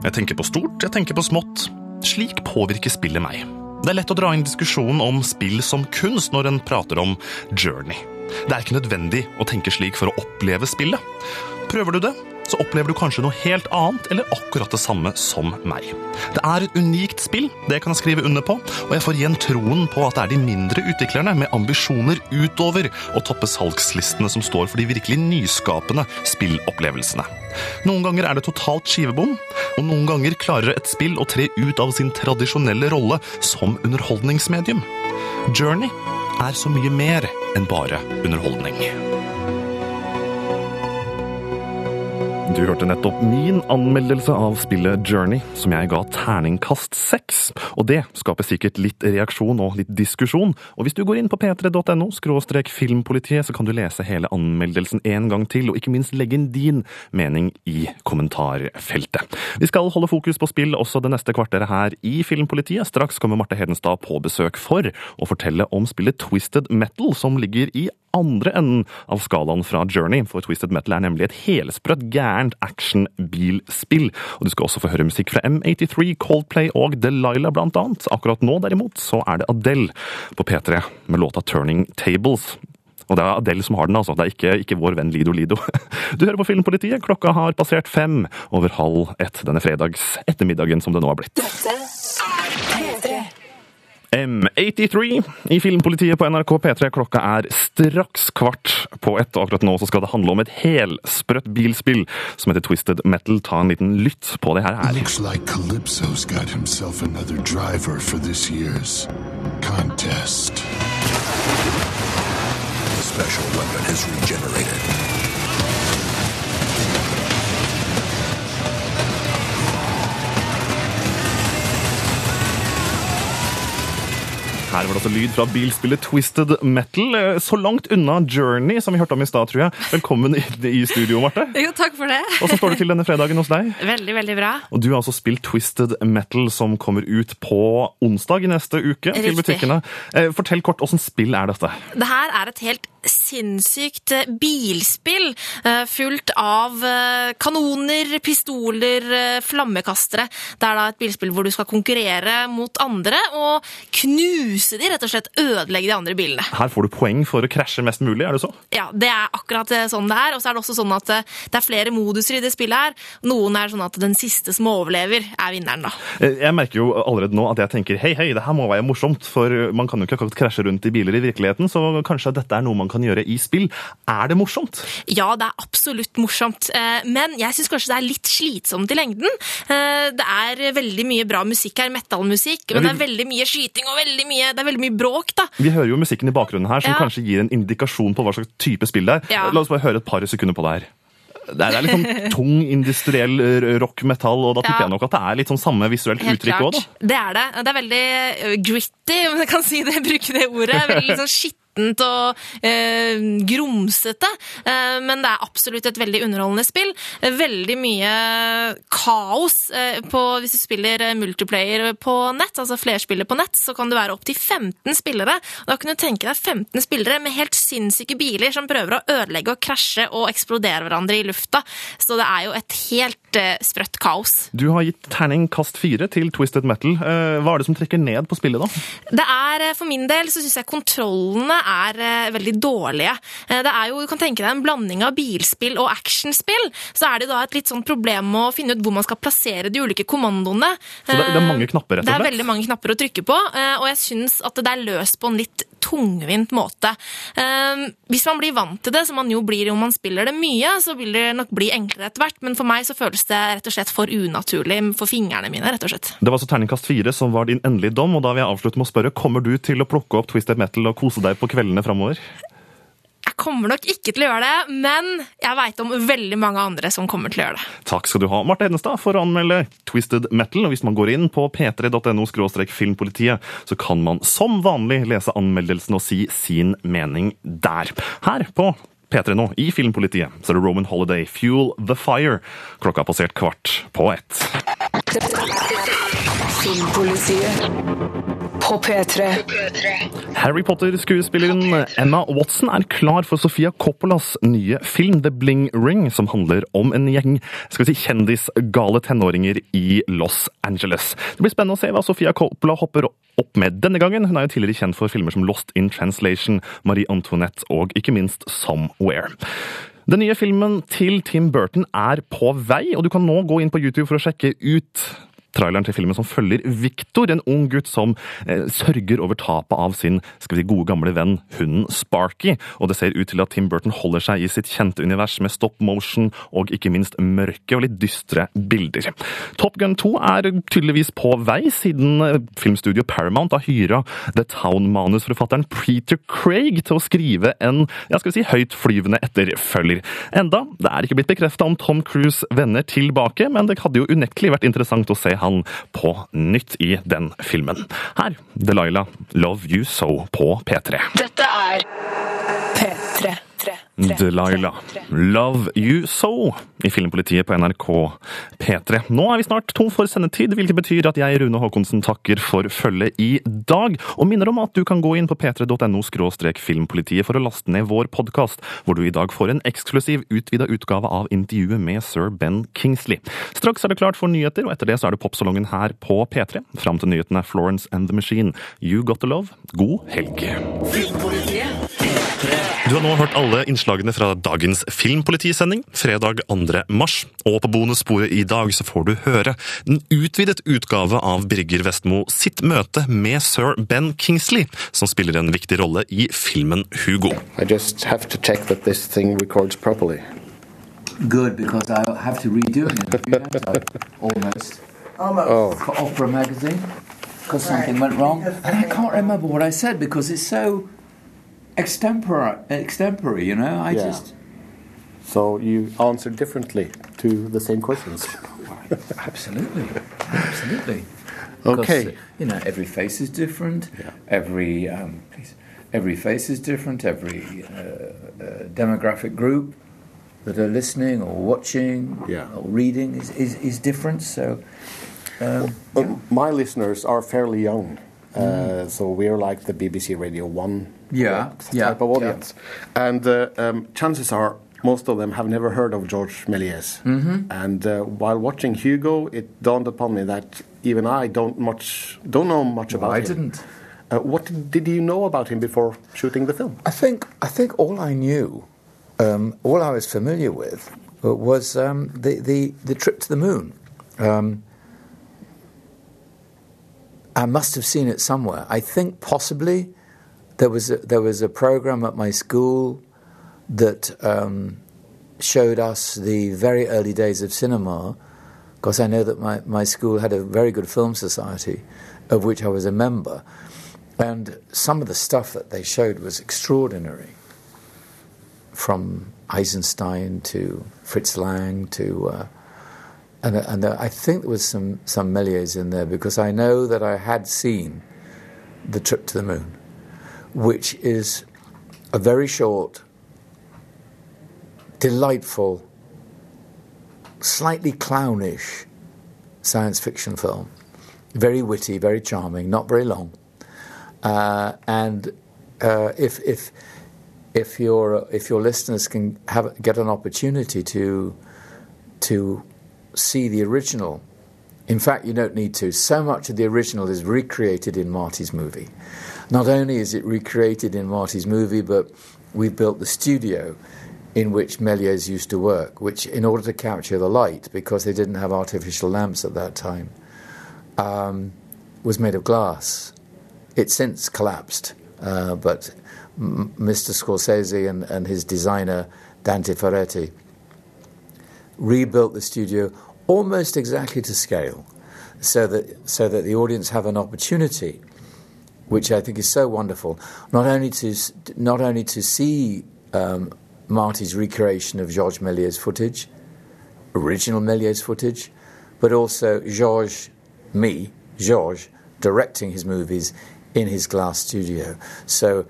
Speaker 1: Jeg tenker på stort, jeg tenker på smått. Slik påvirker spillet meg. Det er lett å dra inn diskusjonen om spill som kunst når en prater om journey. Det er ikke nødvendig å tenke slik for å oppleve spillet. Prøver du det, så opplever du kanskje noe helt annet eller akkurat det samme som meg. Det er et unikt spill, det kan jeg skrive under på, og jeg får igjen troen på at det er de mindre utviklerne med ambisjoner utover å toppe salgslistene som står for de virkelig nyskapende spillopplevelsene. Noen ganger er det totalt skivebom, og noen ganger klarer et spill å tre ut av sin tradisjonelle rolle som underholdningsmedium. Journey er så mye mer enn bare underholdning. Du hørte nettopp min anmeldelse av spillet Journey, som jeg ga terningkast seks. Og det skaper sikkert litt reaksjon og litt diskusjon. Og hvis du går inn på p3.no skråstrek filmpolitiet, så kan du lese hele anmeldelsen en gang til, og ikke minst legge inn din mening i kommentarfeltet. Vi skal holde fokus på spill også det neste kvarteret her i Filmpolitiet. Straks kommer Marte Hedenstad på besøk for å fortelle om spillet Twisted Metal, som ligger i andre enden av skalaen fra Journey, for Twisted Metal er nemlig et helsprøtt gærent action-bilspill. Og du skal også få høre musikk fra M83, Coldplay og Delilah blant annet. Akkurat nå, derimot, så er det Adele på P3 med låta Turning Tables. Og det er Adele som har den, altså. Det er ikke, ikke vår venn Lido Lido. Du hører på Filmpolitiet. Klokka har passert fem over halv ett denne fredags ettermiddagen som det nå har blitt.
Speaker 2: Dette P3.
Speaker 1: M83 i Filmpolitiet på NRK P3. Klokka er straks kvart på ett, og akkurat nå så skal det handle om et helsprøtt bilspill som heter Twisted Metal. Ta en liten lytt på det her. her.
Speaker 21: Looks like Calypso's got himself another driver for this year's contest.
Speaker 13: The special weapon has regenerated.
Speaker 1: Her var det også lyd fra bilspillet Twisted Metal. Eh, Så langt unna Journey, som vi hørte om i stad, tror jeg. Velkommen i, studio, Marte.
Speaker 22: Jo, takk for det.
Speaker 1: Hvordan står det til denne fredagen hos deg?
Speaker 22: Veldig, veldig bra.
Speaker 1: Og Du har altså spilt Twisted Metal, som kommer ut på onsdag i neste uke til butikkene. Eh, Fortell kort, åssen spill er dette?
Speaker 22: Det her er et helt sinnssykt eh, bilspill, fullt av kanoner, pistoler, flammekastere. Det er da et bilspill hvor du skal konkurrere mot andre og knuse de, rett og slett ødelegge de andre bilene.
Speaker 1: Her får du poeng for å krasje mest mulig, er det så?
Speaker 22: Ja, det er akkurat eh, sånn det er. Og så er det også sånn at eh, det er flere moduser i det spillet her. Noen er sånn at den siste som overlever, er vinneren, da.
Speaker 1: Eh, Jeg merker jo allerede nå at jeg tenker hei, hei, det her må være morsomt, for man kan jo ikke akkurat krasje rundt i biler i virkeligheten, så kanskje dette er noe man kan gjøre i spill. Er det morsomt?
Speaker 22: Ja, det er absolutt morsomt, men jeg syns kanskje det er litt slitsomt i lengden. Det er veldig mye bra musikk her, metallmusikk, men det er veldig mye skyting og veldig mye, det er veldig mye bråk, da.
Speaker 1: Vi hører jo musikken i bakgrunnen her, som
Speaker 22: Ja.
Speaker 1: kanskje gir en indikasjon på hva slags type spill det er.
Speaker 22: Ja.
Speaker 1: La oss bare høre et par sekunder på det her. Det er, litt sånn tung, industriell rock, metall, og da tipper
Speaker 22: Ja.
Speaker 1: jeg nok at det er litt sånn samme visuelt
Speaker 22: Helt
Speaker 1: uttrykk òg, da.
Speaker 22: Det er det. Det er veldig eh, gritty, om jeg kan si det, bruke det ordet. Veldig sånn skittent og eh, grumsete, eh, men det er absolutt et veldig underholdende spill. Eh, Veldig mye kaos eh, på, hvis du spiller eh, multiplayer på nett, altså flerspiller på nett, så kan det være opptil 15 spillere. Da kan du tenke deg 15 spillere med helt sinnssyke biler som prøver å ødelegge og krasje og eksplodere hverandre i lufta. Så det er jo et helt eh, sprøtt kaos.
Speaker 1: Du har gitt terning kast fire til Twisted Metal. Hva er det som trekker ned på spillet, da?
Speaker 22: Det er, For min del så syns jeg kontrollene er eh, veldig dårlige. Eh, Det er jo, du kan tenke deg en blanding av bilspill og actionspill. Så er det da et litt sånn problem med å finne ut hvor man skal plassere de ulike kommandoene.
Speaker 1: Så det, det er mange knapper, rett
Speaker 22: Det er veldig mange knapper å trykke på, eh, og jeg syns at det er løst på en litt tungvint måte. Eh, Hvis man blir vant til det, som man jo blir om man spiller det mye, så vil det nok bli enklere etter hvert, men for meg så føles det rett og slett for unaturlig for fingrene mine, rett og slett.
Speaker 1: Det var altså terningkast fire som var din endelige dom, og da vil jeg avslutte med å spørre, kommer du til å plukke opp Twisted Metal og kose deg på kveldene framover?
Speaker 22: Kommer nok ikke til å gjøre det, men jeg veit om veldig mange andre som kommer til å gjøre det.
Speaker 1: Takk skal du ha, Marte Hedenstad, for å anmelde Twisted Metal. Og hvis man går inn på p3.no filmpolitiet, så kan man som vanlig lese anmeldelsen og si sin mening der. Her på P3 nå, i Filmpolitiet, så er det Roman Holiday, Fuel the Fire. Klokka har passert kvart på ett.
Speaker 2: Filmpolitiet på P3.
Speaker 1: Harry Potter-skuespilleren Emma Watson er klar for Sofia Coppolas nye film The Bling Ring, som handler om en gjeng skal vi si, kjendisgale tenåringer i Los Angeles. Det blir spennende å se hva Sofia Coppola hopper opp med denne gangen. Hun er jo tidligere kjent for filmer som Lost in Translation, Marie Antoinette og ikke minst Somewhere. Den nye filmen til Tim Burton er på vei, og du kan nå gå inn på YouTube for å sjekke ut traileren til filmen som følger Victor, en ung gutt som eh, sørger over tapet av sin skal vi si, gode gamle venn, hunden Sparky. Og det ser ut til at Tim Burton holder seg i sitt kjente univers med stop motion og ikke minst mørke og litt dystre bilder. Top Gun 2 er tydeligvis på vei, siden eh, filmstudio Paramount har hyra The Town-manusforfatteren Peter Craig til å skrive en ja, skal vi si, høytflyvende etterfølger. Enda, det er ikke blitt bekrefta om Tom Cruise vender tilbake, men det hadde jo unektelig vært interessant å se han på nytt i den filmen. Her, Delilah, Love You So på P3.
Speaker 2: Dette er P3.
Speaker 1: Delilah, Love You So i Filmpolitiet på NRK P3. Nå er vi snart tom for sendetid, hvilket betyr at jeg, Rune Håkonsen, takker for følget i dag, og minner om at du kan gå inn på p3.no filmpolitiet for å laste ned vår podkast, hvor du i dag får en eksklusiv utvida utgave av intervjuet med sir Ben Kingsley. Straks er det klart for nyheter, og etter det så er det popsalongen her på P3. Fram til nyhetene Florence and the Machine. You Got The Love. God helg. Du har nå hørt alle innslagene fra dagens Filmpolitisending, fredag 2. mars. Og på bonussporet i dag så får du høre en utvidet utgave av Birger Vestmo sitt møte med sir Ben Kingsley, som spiller en viktig rolle i filmen Hugo.
Speaker 6: I just have to check that this thing records properly.
Speaker 8: Good, because I have to redo it in a few minutes, almost.
Speaker 6: Oh.
Speaker 8: For Opera magazine, because something went wrong. And I can't remember what I said because it's so extempore, extempore you know? I
Speaker 6: Yeah.
Speaker 8: just.
Speaker 6: So you answer differently to the same questions.
Speaker 8: Absolutely. Absolutely.
Speaker 6: Okay.
Speaker 8: uh, you know, every face is different. Every um, every face is different. Every uh, uh, demographic group that are listening or watching yeah. or reading is, is, is different. So, um,
Speaker 6: Well, my listeners are fairly young, uh, so we're like the BBC Radio One
Speaker 8: Yeah,
Speaker 6: type
Speaker 8: yeah,
Speaker 6: of audience, and uh, um, chances are most of them have never heard of George Méliès.
Speaker 8: Mhm.
Speaker 6: And uh, while watching Hugo, it dawned upon me that even I don't much don't know much
Speaker 8: Well,
Speaker 6: about
Speaker 8: I
Speaker 6: him.
Speaker 8: I didn't.
Speaker 6: Uh, what did, did you know about him before shooting the film?
Speaker 8: I think I think all I knew, um, all I was familiar with, was um, the, the the trip to the moon. Um, I must have seen it somewhere. I think possibly there was a, there was a program at my school that um, showed us the very early days of cinema. Because I know that my, my school had a very good film society, of which I was a member. And some of the stuff that they showed was extraordinary. From Eisenstein to Fritz Lang to, uh, and, and I think there was some, some Méliès in there because I know that I had seen The Trip to the Moon, which is a very short, delightful, slightly clownish science fiction film. Very witty, very charming, not very long. Uh, and uh, if if if your if your listeners can have get an opportunity to to see the original, in fact, you don't need to. So much of the original is recreated in Marty's movie. Not only is it recreated in Marty's movie, but we've built the studio in which Méliès used to work, which, in order to capture the light, because they didn't have artificial lamps at that time, um, was made of glass. It's since collapsed, uh, but m- Mr. Scorsese and, and his designer, Dante Ferretti, rebuilt the studio almost exactly to scale so that, so that the audience have an opportunity which I think is so wonderful. Not only to not only to see um, Marty's recreation of Georges Méliès footage, original Méliès footage, but also Georges, me, Georges, directing his movies in his glass studio. So,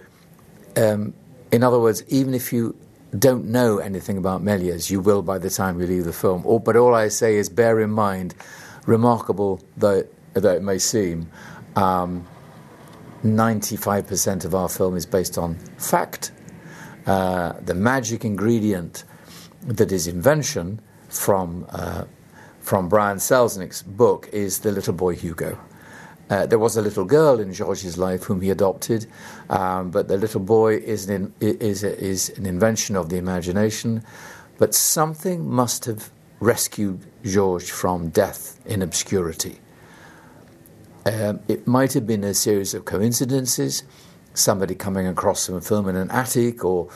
Speaker 8: um, in other words, even if you don't know anything about Méliès, you will by the time you leave the film. Or, but all I say is bear in mind, remarkable though, though it may seem, um, 95% of our film is based on fact. Uh, the magic ingredient that is invention from, uh, from Brian Selznick's book is the little boy Hugo. Uh, there was a little girl in George's life whom he adopted, um, but the little boy is an, in, is, a, is an invention of the imagination. But something must have rescued George from death in obscurity. Um, it might have been a series of coincidences, somebody coming across some film in an attic, or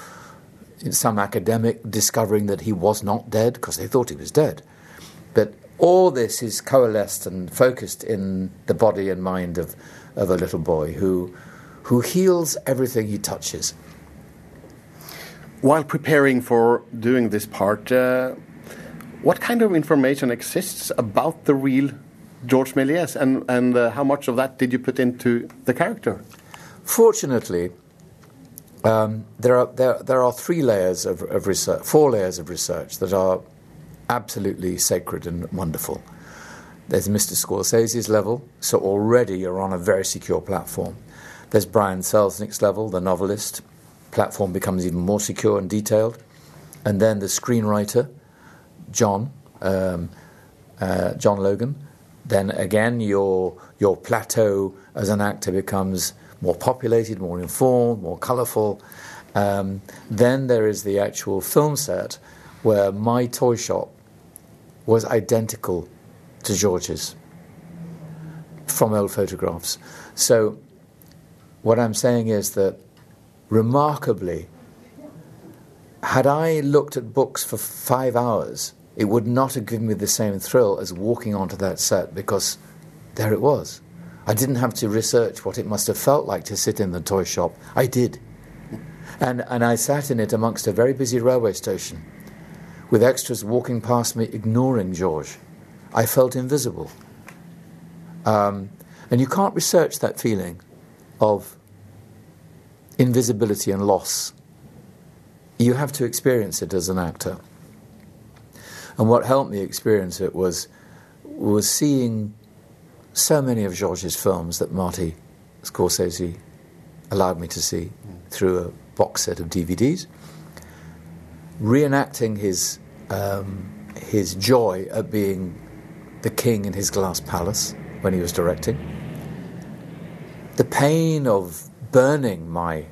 Speaker 8: some academic discovering that he was not dead because they thought he was dead. But all this is coalesced and focused in the body and mind of, of a little boy who, who heals everything he touches.
Speaker 6: While preparing for doing this part, uh, what kind of information exists about the real George Méliès, and, and uh, how much of that did you put into the character?
Speaker 8: Fortunately, um, there, are, there, there are three layers of, of research, four layers of research that are absolutely sacred and wonderful. There's Mr. Scorsese's level, so already you're on a very secure platform. There's Brian Selznick's level, the novelist. Platform becomes even more secure and detailed. And then the screenwriter, John, um, uh, John Logan. Then again, your your plateau as an actor becomes more populated, more informed, more colourful. Um, then there is the actual film set, where my toy shop was identical to George's from old photographs. So, what I'm saying is that remarkably, had I looked at books for five hours, it would not have given me the same thrill as walking onto that set because there it was. I didn't have to research what it must have felt like to sit in the toy shop. I did. And, and I sat in it amongst a very busy railway station with extras walking past me, ignoring George. I felt invisible. Um, and you can't research that feeling of invisibility and loss. You have to experience it as an actor. And what helped me experience it was was seeing so many of George's films that Marty Scorsese allowed me to see through a box set of DVDs, reenacting his um, his joy at being the king in his glass palace when he was directing, the pain of burning my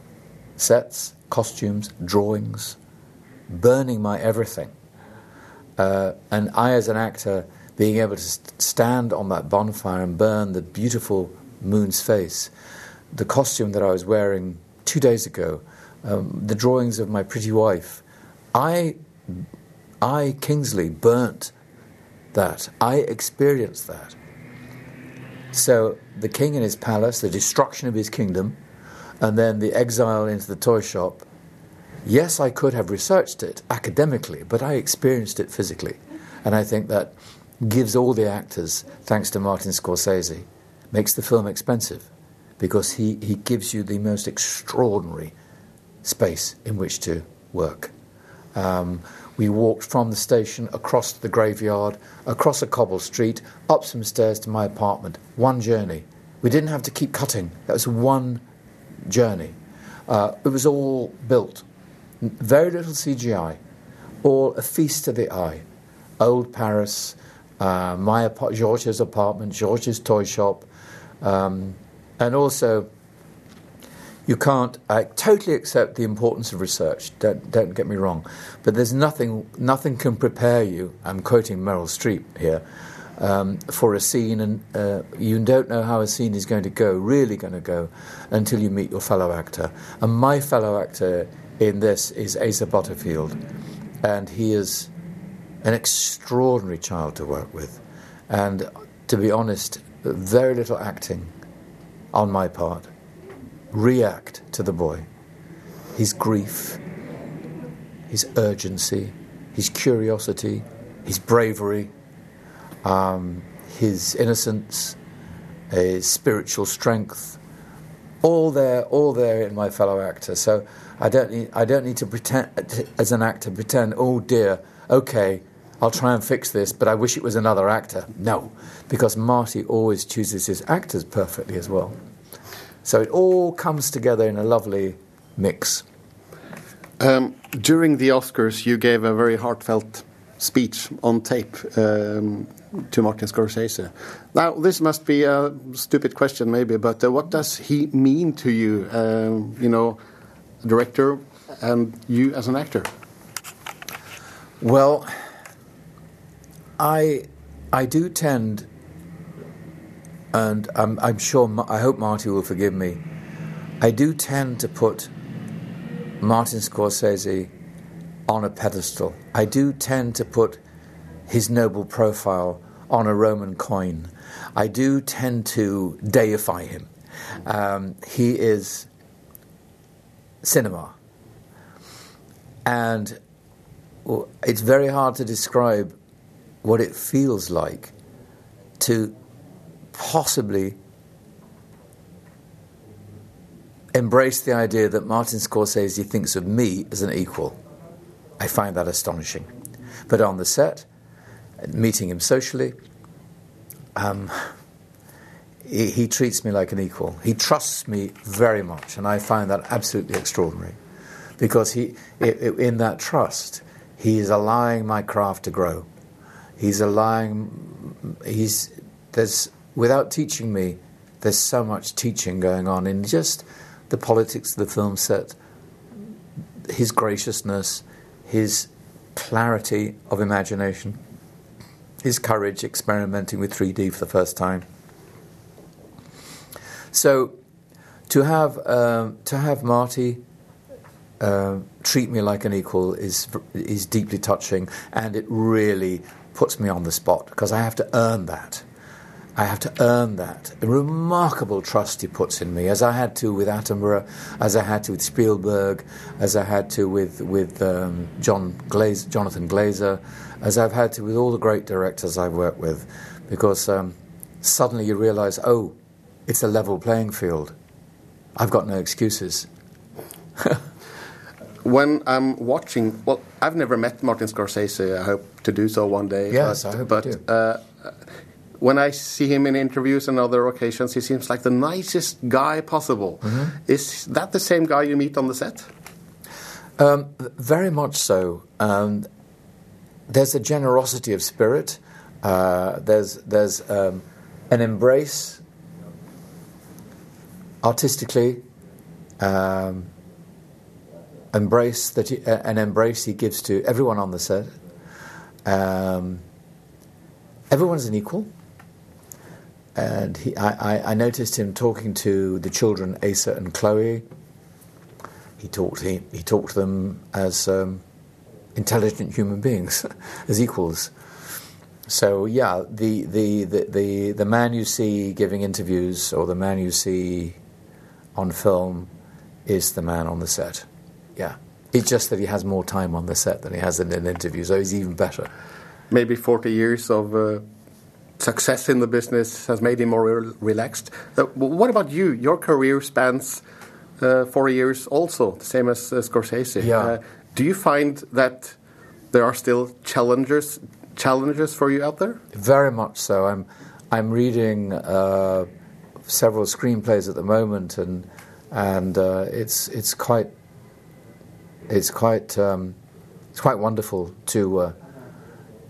Speaker 8: sets, costumes, drawings, burning my everything uh, and I, as an actor, being able to st- stand on that bonfire and burn the beautiful moon's face, the costume that I was wearing two days ago, um, the drawings of my pretty wife, I, I, Kingsley, burnt that. I experienced that. So the king in his palace, the destruction of his kingdom, and then the exile into the toy shop Yes, I could have researched it academically, but I experienced it physically. And I think that gives all the actors, thanks to Martin Scorsese, makes the film expensive because he, he gives you the most extraordinary space in which to work. Um, we walked from the station across the graveyard, across a cobble street, up some stairs to my apartment. One journey. We didn't have to keep cutting. That was one journey. Uh, it was all built. Very little CGI. All a feast to the eye. Old Paris, uh, my George's apartment, George's toy shop, um, and also you can't. I totally accept the importance of research. Don't don't get me wrong, but there's nothing nothing can prepare you. I'm quoting Meryl Streep here. Um, for a scene, and uh, you don't know how a scene is going to go, really going to go, until you meet your fellow actor. And my fellow actor in this is Asa Butterfield, and he is an extraordinary child to work with. And to be honest, very little acting on my part. React to the boy. His grief, his urgency, his curiosity, his bravery, um, his innocence, his spiritual strength, all there, all there in my fellow actor. So I don't need, I don't need to pretend, as an actor, pretend, oh dear, okay, I'll try and fix this, but I wish it was another actor. No, because Marty always chooses his actors perfectly as well. So it all comes together in a lovely mix.
Speaker 6: Um, during the Oscars, you gave a very heartfelt speech on tape um, to Martin Scorsese. Now, this must be a stupid question, maybe, but uh, what does he mean to you, um, you know, director, and you as an actor?
Speaker 8: Well, I I do tend, and I'm, I'm sure I hope Marty will forgive me. I do tend to put Martin Scorsese on a pedestal. I do tend to put his noble profile on a Roman coin. I do tend to deify him. Um, he is cinema. And it's very hard to describe what it feels like to possibly embrace the idea that Martin Scorsese thinks of me as an equal. I find that astonishing. But on the set, meeting him socially, um, he, he, treats me like an equal. He trusts me very much, and I find that absolutely extraordinary. Because he, in that trust, he is allowing my craft to grow. He's allowing, he's, there's, without teaching me, there's so much teaching going on in just the politics of the film set, his graciousness, his clarity of imagination, his courage experimenting with 3D for the first time. So, to have um, to have Marty uh, treat me like an equal is is deeply touching, and it really puts me on the spot because I have to earn that. I have to earn that. A remarkable trust he puts in me, as I had to with Attenborough, as I had to with Spielberg, as I had to with with um, John Glaze, Jonathan Glazer, as I've had to with all the great directors I've worked with, because um, suddenly you realise, oh, it's a level playing field. I've got no excuses.
Speaker 6: when I'm watching, well, I've never met Martin Scorsese. I hope to do so one day.
Speaker 8: Yes,
Speaker 6: but,
Speaker 8: I hope
Speaker 6: but,
Speaker 8: do.
Speaker 6: Uh, when I see him in interviews and other occasions, he seems like the nicest guy possible.
Speaker 8: Mm-hmm.
Speaker 6: Is that the same guy you meet on the set?
Speaker 8: Um, very much so. Um, there's a generosity of spirit. Uh, there's there's um, an embrace artistically. Um, embrace that he, uh, an embrace he gives to everyone on the set. Um, everyone's an equal, and he, I, I, noticed him talking to the children, Asa and Chloe. He talked he, he talked to them as um, intelligent human beings, as equals. So yeah, the, the, the, the, the man you see giving interviews or the man you see on film is the man on the set. Yeah. It's just that he has more time on the set than he has in an interview, so he's even better.
Speaker 6: Maybe 40 years of uh, success in the business has made him more re- relaxed. Uh, what about you? Your career spans
Speaker 23: uh, four years also, the same as uh, Scorsese.
Speaker 8: Yeah.
Speaker 23: Uh, do you find that there are still challengers challenges for you out there?
Speaker 8: Very much so. I'm I'm reading uh, several screenplays at the moment, and and uh, it's it's quite it's quite um, it's quite wonderful to uh,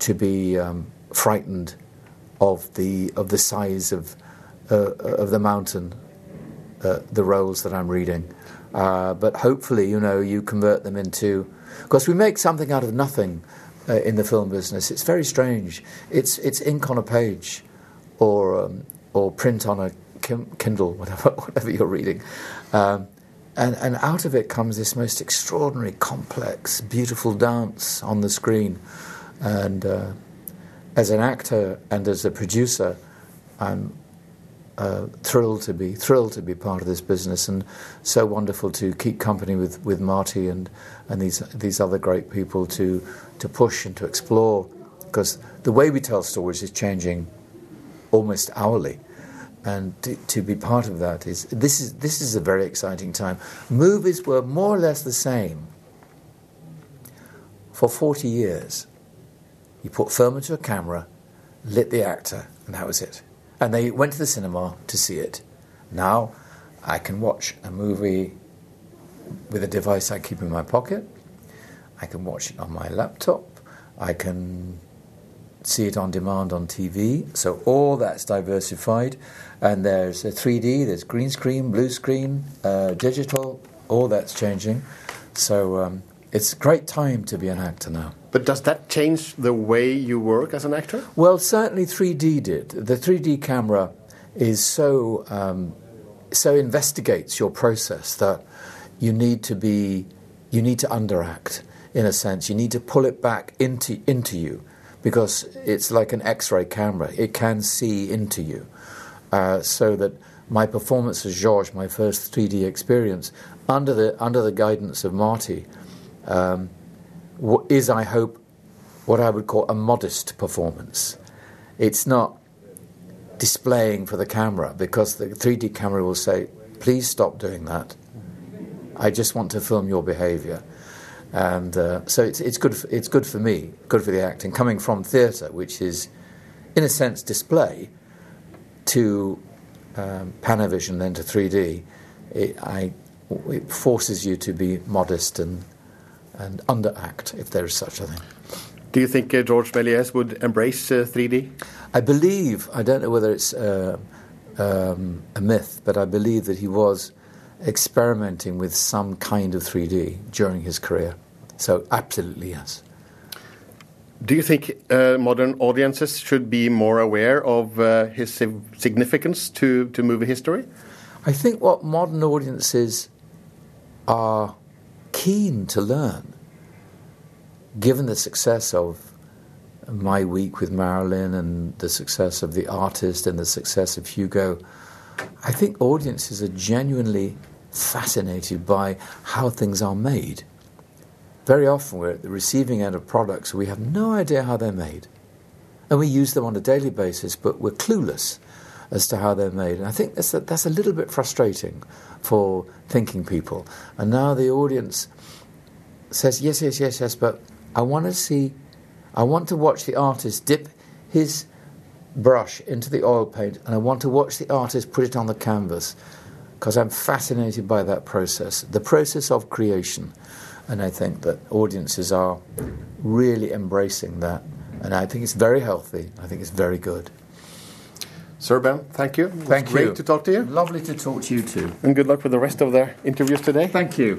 Speaker 8: to be um, frightened of the of the size of uh, of the mountain, uh, the roles that I'm reading. Uh, but hopefully, you know, you convert them into because we make something out of nothing uh, in the film business. It's very strange. It's it's ink on a page, or um, or print on a Kindle, whatever whatever you're reading, um, and and out of it comes this most extraordinary, complex, beautiful dance on the screen, and uh, as an actor and as a producer, I'm uh, thrilled to be thrilled to be part of this business, and so wonderful to keep company with, with Marty and and these these other great people to to push and to explore, because the way we tell stories is changing almost hourly, and to, to be part of that is this is this is a very exciting time. Movies were more or less the same for forty years. You put film into a camera, lit the actor, and that was it and they went to the cinema to see it. Now I can watch a movie with a device I keep in my pocket. I can watch it on my laptop. I can see it on demand on TV. So all that's diversified. And there's a 3D, there's green screen, blue screen, uh, digital, all that's changing. So um, it's a great time to be an actor now.
Speaker 23: But does that change the way you work as an actor?
Speaker 8: Well, certainly 3D did. The 3D camera is so um, so investigates your process that you need to be you need to underact in a sense. You need to pull it back into into you because it's like an X-ray camera. It can see into you, uh, so that my performance as George, my first 3D experience, under the under the guidance of Marty. Um, is, I hope, what I would call a modest performance. It's not displaying for the camera because the 3D camera will say, please stop doing that. I just want to film your behavior. And uh, so it's, it's, good for, it's good for me, good for the acting. Coming from theatre, which is, in a sense, display, to um, Panavision, then to 3D, it, I, it forces you to be modest and, and underact, if there is such a thing.
Speaker 23: Do you think uh, George Méliès would embrace uh, 3D?
Speaker 8: I believe, I don't know whether it's uh, um, a myth, but I believe that he was experimenting with some kind of 3D during his career. So, absolutely, yes.
Speaker 23: Do you think uh, modern audiences should be more aware of uh, his significance to, to movie history?
Speaker 8: I think what modern audiences are keen to learn, given the success of my week with Marilyn and the success of The Artist and the success of Hugo, I think audiences are genuinely fascinated by how things are made. Very often we're at the receiving end of products, we have no idea how they're made. And we use them on a daily basis, but we're clueless as to how they're made. And I think that's a, that's a little bit frustrating for thinking people. And now the audience says, yes, yes, yes, yes, but I want to see, I want to watch the artist dip his brush into the oil paint, and I want to watch the artist put it on the canvas because I'm fascinated by that process, the process of creation. And I think that audiences are really embracing that. And I think it's very healthy. I think it's very good.
Speaker 23: Sir Ben, thank you.
Speaker 8: Thank
Speaker 23: great
Speaker 8: you.
Speaker 23: to talk to you.
Speaker 8: Lovely to talk to you too.
Speaker 23: And good luck with the rest of the interviews today.
Speaker 8: Thank you.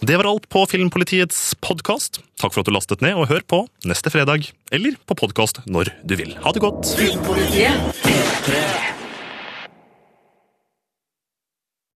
Speaker 1: Det var alt på Filmpolitiets podkast. Takk for at du lastet ned, og hør på neste fredag. Eller på podkast når du vil. Ha det godt.
Speaker 11: Filmpolitiet P3.